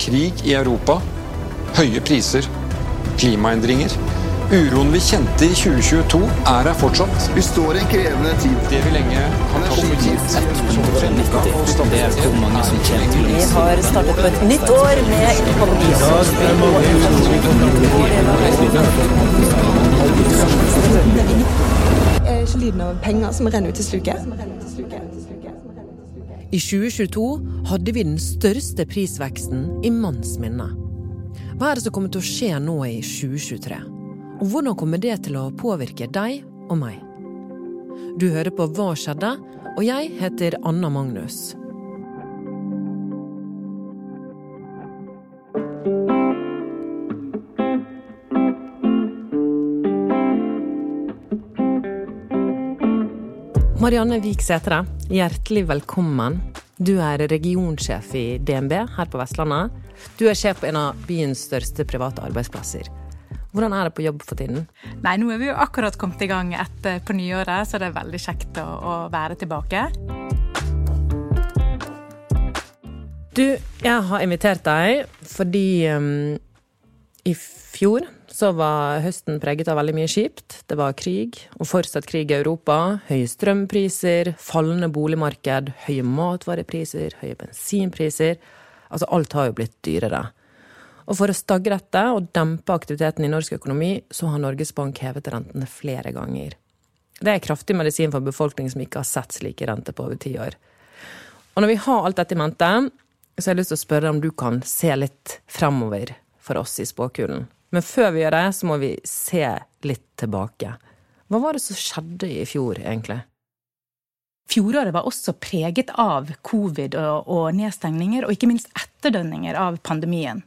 krig i Europa, høye priser, klimaendringer. Uroen vi kjente i 2022, er her fortsatt. Vi står i en krevende tid. Det vi lenge har tatt for gitt. Vi har startet på et nytt år med pandemi. Jeg er ikke lyden av penger som renner ut i sluket. I 2022 hadde vi den største prisveksten i manns minne. Hva er det som kommer til å skje nå i 2023? Og hvordan kommer det til å påvirke deg og meg? Du hører på Hva skjedde? Og jeg heter Anna Magnus. Marianne Vik Sætre, hjertelig velkommen. Du er regionsjef i DNB her på Vestlandet. Du er sjef på en av byens største private arbeidsplasser. Hvordan er det på jobb for tiden? Nei, nå er vi jo akkurat kommet i gang etter på nyåret, så det er veldig kjekt å, å være tilbake. Du, jeg har invitert deg fordi um, i fjor så var høsten preget av veldig mye kjipt. Det var krig, og fortsatt krig i Europa. Høye strømpriser, fallende boligmarked, høye matvarepriser, høye bensinpriser. Altså, alt har jo blitt dyrere. Og for å stagge dette og dempe aktiviteten i norsk økonomi, så har Norges Bank hevet rentene flere ganger. Det er kraftig medisin for befolkning som ikke har sett slike renter på over ti år. Og når vi har alt dette i mente, så har jeg lyst til å spørre om du kan se litt fremover for oss i spåkulen. Men før vi gjør det, så må vi se litt tilbake. Hva var det som skjedde i fjor, egentlig? Fjoråret var også preget av covid og, og nedstengninger, og ikke minst etterdønninger av pandemien.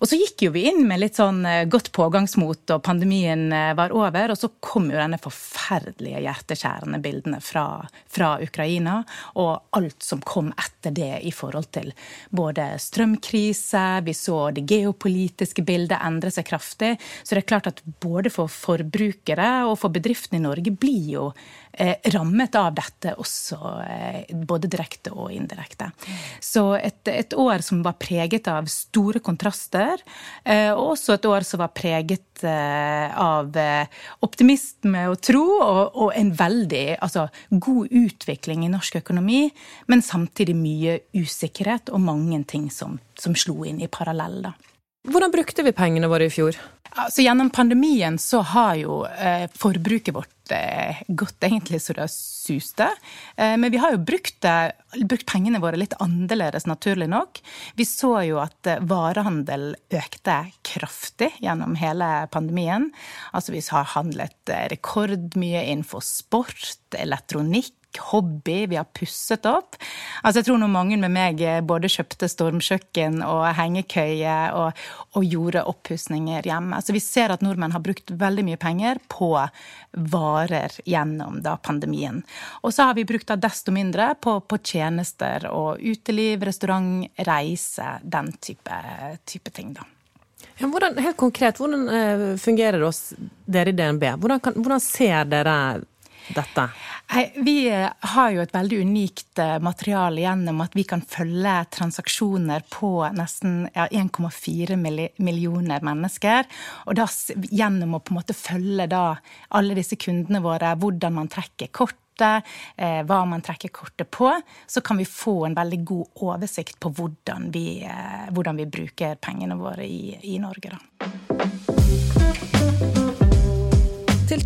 Og så gikk jo vi inn med litt sånn godt pågangsmot, og pandemien var over. Og så kom jo denne forferdelige hjerteskjærende bildene fra, fra, Ukraina. Og alt som kom etter det i forhold til både strømkrise, vi så det geopolitiske bildet endre seg kraftig. Så det er klart at både for forbrukere og for bedriftene i Norge blir jo eh, rammet av dette også, eh, både direkte og indirekte. Så et, et år som var preget av store kontraster Eh, og også et år som var preget eh, av eh, optimisme og tro, og, en veldig altså, god utvikling i norsk økonomi, men samtidig mye usikkerhet og mange ting som, som slo inn i parallell. da. Hvordan brukte vi pengene våre i fjor? Altså, gjennom pandemien så har jo eh, forbruket vårt eh, gått egentlig så det suste. Eh, men vi har jo brukt, brukt, pengene våre litt annerledes, naturlig nok. Vi så jo at eh, varehandel økte kraftig gjennom hele pandemien. Altså vi har handlet eh, rekordmye innenfor sport, elektronikk hobby, vi har pusset opp. Altså jeg tror nå mange med meg både kjøpte stormkjøkken og hengekøye og, og gjorde oppussinger hjemme. Så vi ser at nordmenn har brukt veldig mye penger på varer gjennom da pandemien. Og så har vi brukt da desto mindre på, på tjenester og uteliv, restaurant, reise, den type, type ting, da. Ja, hvordan, helt konkret, hvordan uh, fungerer det hos dere i DNB? Hvordan, kan, hvordan ser dere dette? Vi eh, har jo et veldig unikt eh, materiale gjennom at vi kan følge transaksjoner på nesten 1,4 millioner mennesker. Og da gjennom å på en måte følge da alle disse kundene våre, hvordan man trekker kortet, eh, hva man trekker kortet på, så kan vi få en veldig god oversikt på hvordan vi, hvordan vi bruker pengene våre i, i Norge. Da.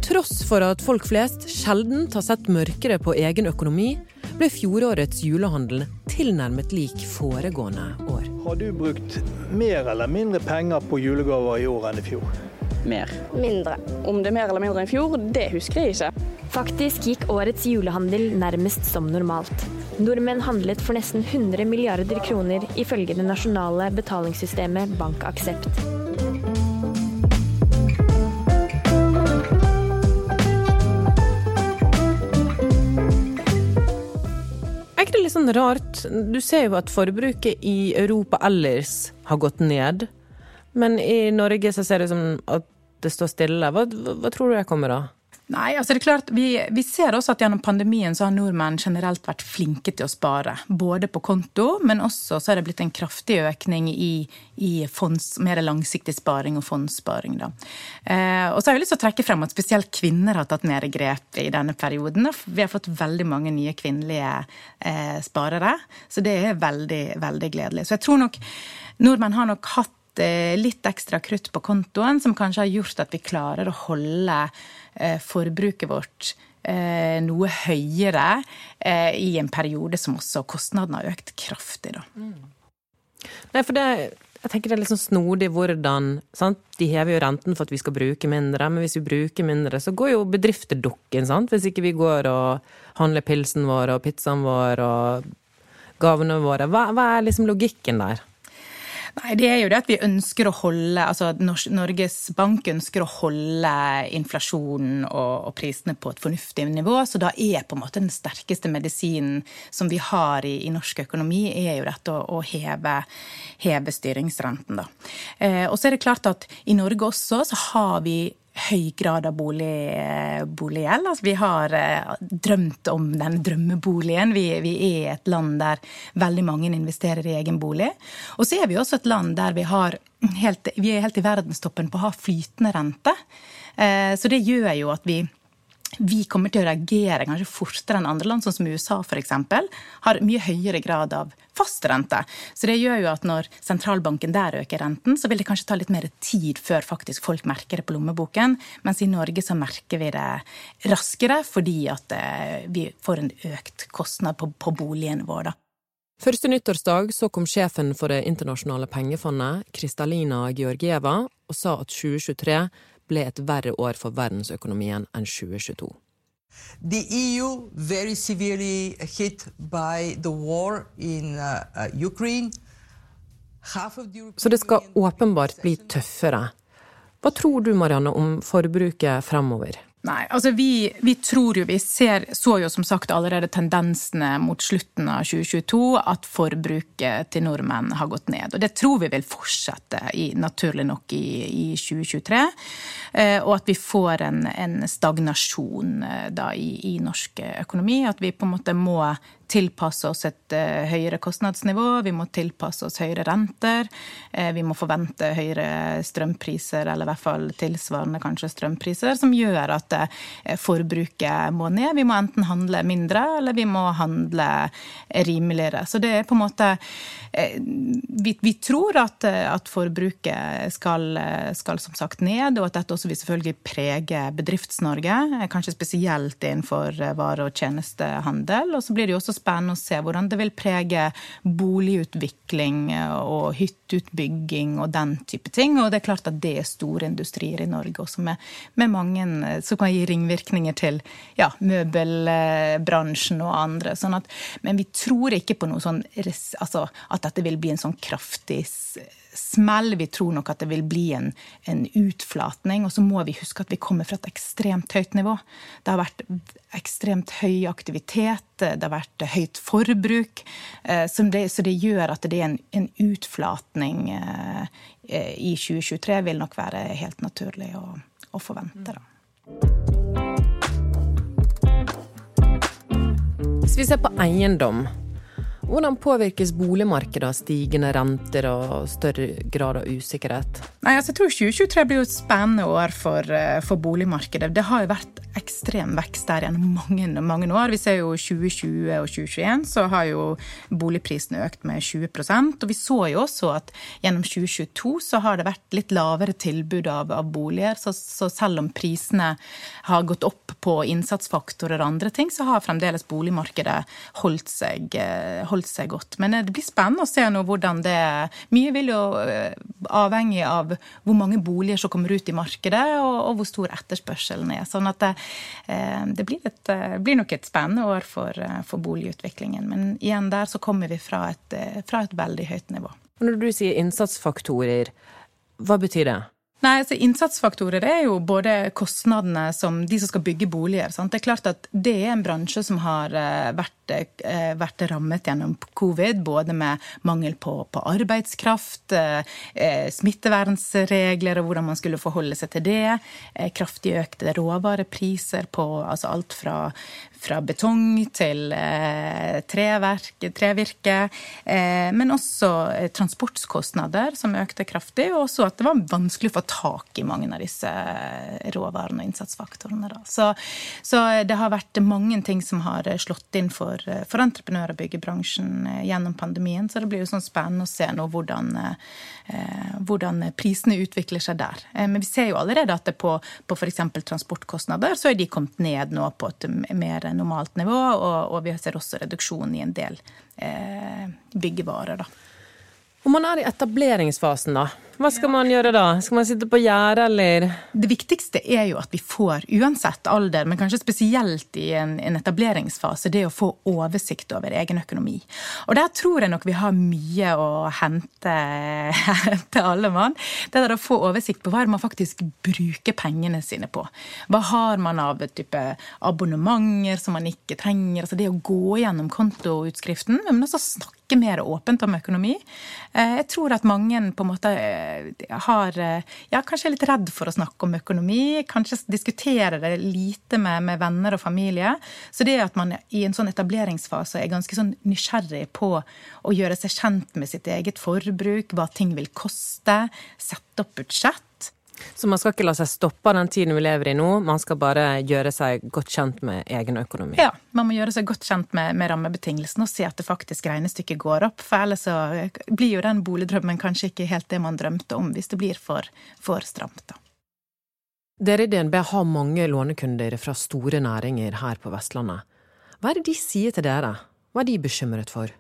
Til tross for at folk flest sjelden har sett mørkere på egen økonomi, ble fjorårets julehandel tilnærmet lik foregående år. Har du brukt mer eller mindre penger på julegaver i år enn i fjor? Mer. Mindre. Om det er mer eller mindre enn i fjor, det husker jeg ikke. Faktisk gikk årets julehandel nærmest som normalt. Nordmenn handlet for nesten 100 milliarder kroner ifølge det nasjonale betalingssystemet BankAksept. litt sånn rart. Du ser jo at forbruket i Europa ellers har gått ned. Men i Norge så ser det ut som at det står stille. Hva, hva, hva tror du det kommer av? Nei, altså det er klart, vi, vi, ser også at gjennom pandemien så har nordmenn generelt vært flinke til å spare. Både på konto, men også så er det blitt en kraftig økning i, i fonds, mer langsiktig sparing og fondssparing. Da. Eh, og så har jeg lyst til å trekke frem at spesielt kvinner har tatt mer grep i denne perioden. Vi har fått veldig mange nye kvinnelige eh, sparere, så det er veldig, veldig gledelig. Så jeg tror nok nordmenn har nok hatt litt ekstra krutt på kontoen, som kanskje har gjort at vi klarer å holde eh, forbruket vårt eh, noe høyere i en periode som også kostnadene har økt kraftig. Da. Mm. Nei, for det, jeg tenker det er litt sånn snodig hvordan sant? De hever jo renten for at vi skal bruke mindre, men hvis vi bruker mindre, så går jo bedrifter dukken, sant? Hvis ikke vi går og handler pilsen vår og pizzaen vår og gavene våre. Hva, hva er liksom logikken der? Nei, det er jo det at vi ønsker å holde Altså Norges Bank ønsker å holde inflasjonen og, og, prisene på et fornuftig nivå. Så da er på en måte den sterkeste medisinen som vi har i, i norsk økonomi, er jo dette å, å heve, heve, styringsrenten, da. Eh, og så er det klart at i Norge også så har vi høy grad av bolig, boliggjeld. Altså, vi har eh, drømt om den drømmeboligen. Vi, vi, er et land der veldig mange investerer i egen bolig. Og så er vi også et land der vi, helt, vi er helt i verdenstoppen på å ha flytende rente. Eh, så det gjør jo at vi vi kommer til å reagere kanskje fortere enn andre land, sånn som USA f.eks. Har mye høyere grad av fastrente. Så det gjør jo at når sentralbanken der øker renten, så vil det kanskje ta litt mer tid før faktisk folk merker det på lommeboken. Mens i Norge så merker vi det raskere fordi at eh, vi får en økt kostnad på, på boligen vår, da. Første nyttårsdag så kom sjefen for Det internasjonale pengefondet, Kristalina Georgieva, og sa at 2023 ble et verre år for verdensøkonomien enn 2022. The EU very severely hit by the war in uh, uh European... Så det skal åpenbart bli tøffere. Hva tror du, Marianne, om forbruket fremover? Nei, altså vi, vi, tror jo, vi ser, så jo som sagt allerede tendensene mot slutten av 2022 at forbruket til nordmenn har gått ned. Og det tror vi vil fortsette, i, naturlig nok, i, i 2023. Eh, og at vi får en, en stagnasjon eh, da, i, i norsk økonomi. At vi på en måte må tilpasse oss et uh, høyere kostnadsnivå, vi må tilpasse oss høyere renter. Uh, vi må forvente høyere strømpriser, eller i hvert fall tilsvarende kanskje strømpriser, som gjør at uh, forbruket må ned. Vi må enten handle mindre, eller vi må handle rimeligere. Så det er på en måte vi, vi, tror at, at forbruket skal, skal, som sagt ned, og at dette også vil selvfølgelig prege Bedrifts-Norge. Kanskje spesielt innenfor vare- og tjenestehandel. Og så blir det jo også spennende å se hvordan det vil prege boligutvikling og hytteutbygging og den type ting. Og det er klart at det er store industrier i Norge også, med, med mange som kan gi ringvirkninger til ja, møbelbransjen og andre. Sånn at, men vi tror ikke på noe sånn altså, at dette vil bli en sånn kraftig smell. Vi tror nok at det vil bli en, en, utflatning. Og så må vi huske at vi kommer fra et ekstremt høyt nivå. Det har vært ekstremt høy aktivitet, det har vært høyt forbruk. Eh, så det, så det gjør at det er en, en utflatning eh, i 2023 vil nok være helt naturlig å, å forvente. da. Hvis vi ser på eiendom, hvordan påvirkes boligmarkedet av stigende renter og større grad av usikkerhet? Nei, altså, jeg tror 2023 blir jo et spennende år for, eh, for boligmarkedet. Det har jo vært ekstrem vekst der gjennom mange, mange år. Vi ser jo 2020 og 2021 så har jo boligprisene økt med 20 Og vi så jo også at gjennom 2022 så har det vært litt lavere tilbud av, av boliger. Så, så, selv om prisene har gått opp på innsatsfaktorer og andre ting, så har fremdeles boligmarkedet holdt seg, eh, holdt seg godt. Men eh, det blir spennende å se nå hvordan det Mye vil jo avhengig av hvor mange boliger som kommer ut i markedet, og, og hvor stor etterspørselen er. Sånn at det, eh, det blir, et, blir, nok et spennende år for, for, boligutviklingen. Men igjen der så kommer vi fra et, fra et veldig høyt nivå. Når du sier innsatsfaktorer, hva betyr det? Nei, altså Innsatsfaktorer er jo både kostnadene som de som skal bygge boliger. Sant? Det er klart at det er en bransje som har eh, vært, eh, vært rammet gjennom covid, både med mangel på, på arbeidskraft, smittevernsregler smittevernregler og hvordan man skulle forholde seg til det, kraftig økte råvarepriser på altså alt fra, fra betong til treverk, trevirke, men også transportkostnader som økte kraftig, og også at det var vanskelig å få tak i mange av disse råvarene og innsatsfaktorene. Så, så, det har vært mange ting som har slått inn for, for entreprenører og byggebransjen gjennom pandemien. Så det blir jo sånn spennende å se nå hvordan, eh, hvordan prisene utvikler seg der. Eh, men vi ser jo allerede at det på, på f.eks. transportkostnader så er de kommet ned nå på et mer normalt nivå, og, og vi ser også reduksjon i en del eh, byggevarer. da. Om man er i etableringsfasen, da, hva skal man gjøre da? Skal man sitte på gjerdet, eller? Det viktigste er jo at vi får, uansett alder, men kanskje spesielt i en, en, etableringsfase, det å få oversikt over egen økonomi. Og der tror jeg nok vi har mye å hente til alle mann. Det er å få oversikt på hva man faktisk bruker pengene sine på. Hva har man av type abonnementer som man ikke trenger? Altså det å gå gjennom kontoutskriften, men også snakke mer åpent om økonomi. Eh, jeg tror at mange på en måte Eh, har eh, ja, kanskje er litt redd for å snakke om økonomi. Kanskje diskutere det lite med, med, venner og familie. Så det at man i en sånn etableringsfase er ganske sånn nysgjerrig på å gjøre seg kjent med sitt eget forbruk, hva ting vil koste, sette opp budsjett så man skal ikke la seg stoppe den tiden vi lever i nå, man skal bare gjøre seg godt kjent med egen økonomi? Ja, man må gjøre seg godt kjent med, med rammebetingelsene og se at det faktisk regnestykket går opp. For ellers så blir jo den boligdrømmen kanskje ikke helt det man drømte om, hvis det blir for, for stramt, da. Dere i DNB har mange lånekunder fra store næringer her på Vestlandet. Hva er det de sier til dere? Hva er de bekymret for?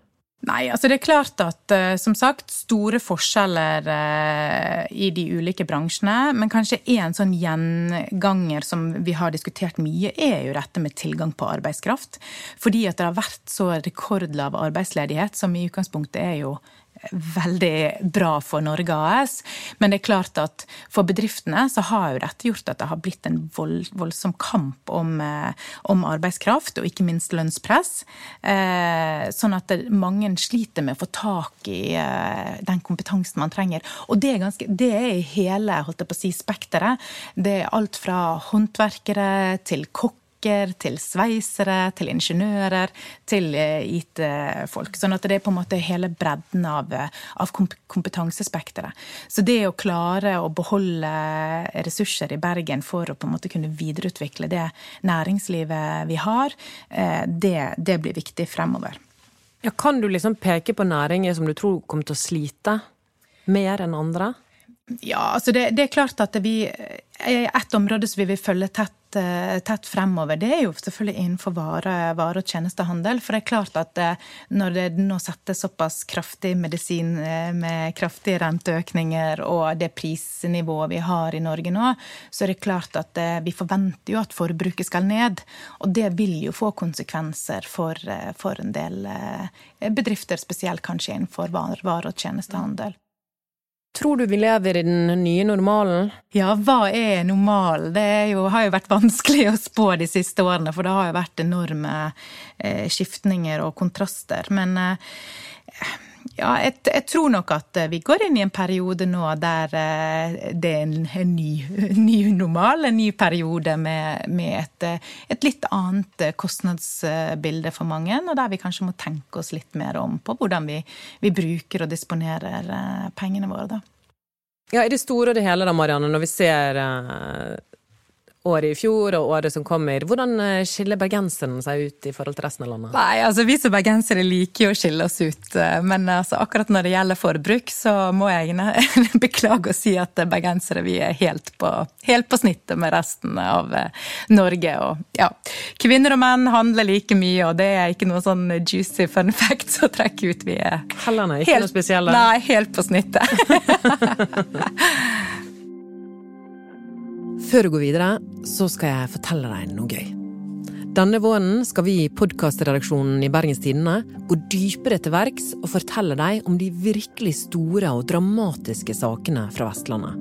Nei, altså det er klart at uh, som sagt, store forskjeller uh, i de ulike bransjene. Men kanskje én sånn gjenganger som vi har diskutert mye, er jo dette med tilgang på arbeidskraft. Fordi at det har vært så rekordlav arbeidsledighet, som i utgangspunktet er jo veldig bra for Norge AS. Men det er klart at for bedriftene så har jo dette gjort at det har blitt en vold, voldsom kamp om, eh, om, arbeidskraft, og ikke minst lønnspress. Eh, sånn at det, mange sliter med å få tak i eh, den kompetansen man trenger. Og det er, ganske, det er hele holdt jeg på å si, spekteret. Det er alt fra håndverkere til kokk kokker, til sveisere, til ingeniører, til eh, IT-folk. Sånn at det er på en måte hele bredden av, eh, av kompetansespekteret. Så det å klare å beholde ressurser i Bergen for å på en måte kunne videreutvikle det næringslivet vi har, eh, det, det blir viktig fremover. Ja, kan du liksom peke på næringer som du tror kommer til å slite mer enn andre? Ja, altså det, det er klart at vi Et område som vi vil følge tett Eh, tett fremover, det er jo selvfølgelig innenfor vare, vare og tjenestehandel. For det er klart at eh, når det nå settes såpass kraftig medisin eh, med kraftige renteøkninger og det prisnivået vi har i Norge nå, så er det klart at vi forventer jo at forbruket skal ned. Og det vil jo få konsekvenser for, for en del bedrifter, spesielt kanskje innenfor vare og tjenestehandel. Tror du vi lever i den nye normalen? Ja, hva er normalen? Det jo, har jo vært vanskelig å spå de siste årene, for det har jo vært enorme eh, skiftninger og kontraster. Men eh, ja, jeg, jeg, tror nok at eh, vi går inn i en periode nå der eh, det er en, en ny, ny, normal, en ny periode med, med et, eh, et, litt annet kostnadsbilde for mange, og der vi kanskje må tenke oss litt mer om på hvordan vi, vi bruker og disponerer pengene våre. da. Ja, I det store og det hele, da, Marianne, når vi ser året i fjor og året som kommer. Hvordan eh, skiller bergenseren seg ut i forhold til resten av landet? Nei, altså Vi som bergensere liker jo å skille oss ut, eh, men altså, akkurat når det gjelder forbruk, så må jeg beklage å si at bergensere vi er helt på, helt på snittet med resten av eh, Norge. Og ja, kvinner og menn handler like mye, og det er ikke noe sånn juicy fun fact å trekke ut. Vi er Hellene, ikke helt, noe spesielle? Nei, helt på snittet. Før du går videre, så skal jeg fortelle deg noe gøy. Denne våren skal vi i podkastredaksjonen i Bergens Tidende gå dypere til verks og fortelle deg om de virkelig store og dramatiske sakene fra Vestlandet.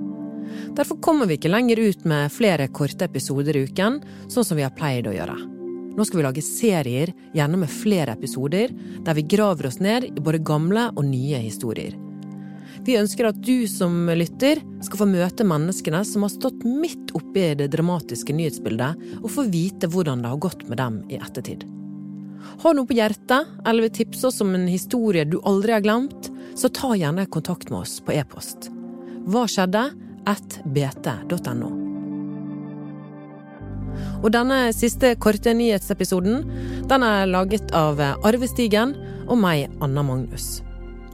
Derfor kommer vi ikke lenger ut med flere korte episoder i uken, sånn som vi har pleid å gjøre. Nå skal vi lage serier, gjerne med flere episoder, der vi graver oss ned i både gamle og nye historier. Vi ønsker at du som lytter skal få møte menneskene som har stått midt oppi det dramatiske nyhetsbildet, og få vite hvordan det har gått med dem i ettertid. Har noe på hjertet, eller vil tipse oss om en historie du aldri har glemt, så ta gjerne kontakt med oss på e-post. Hva skjedde? at bt.no. Og denne siste korte nyhetsepisoden den er laget av Arvestigen og meg, Anna Magnus.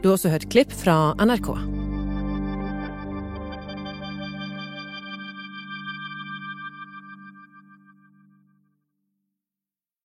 Du har også hørt klipp fra NRK.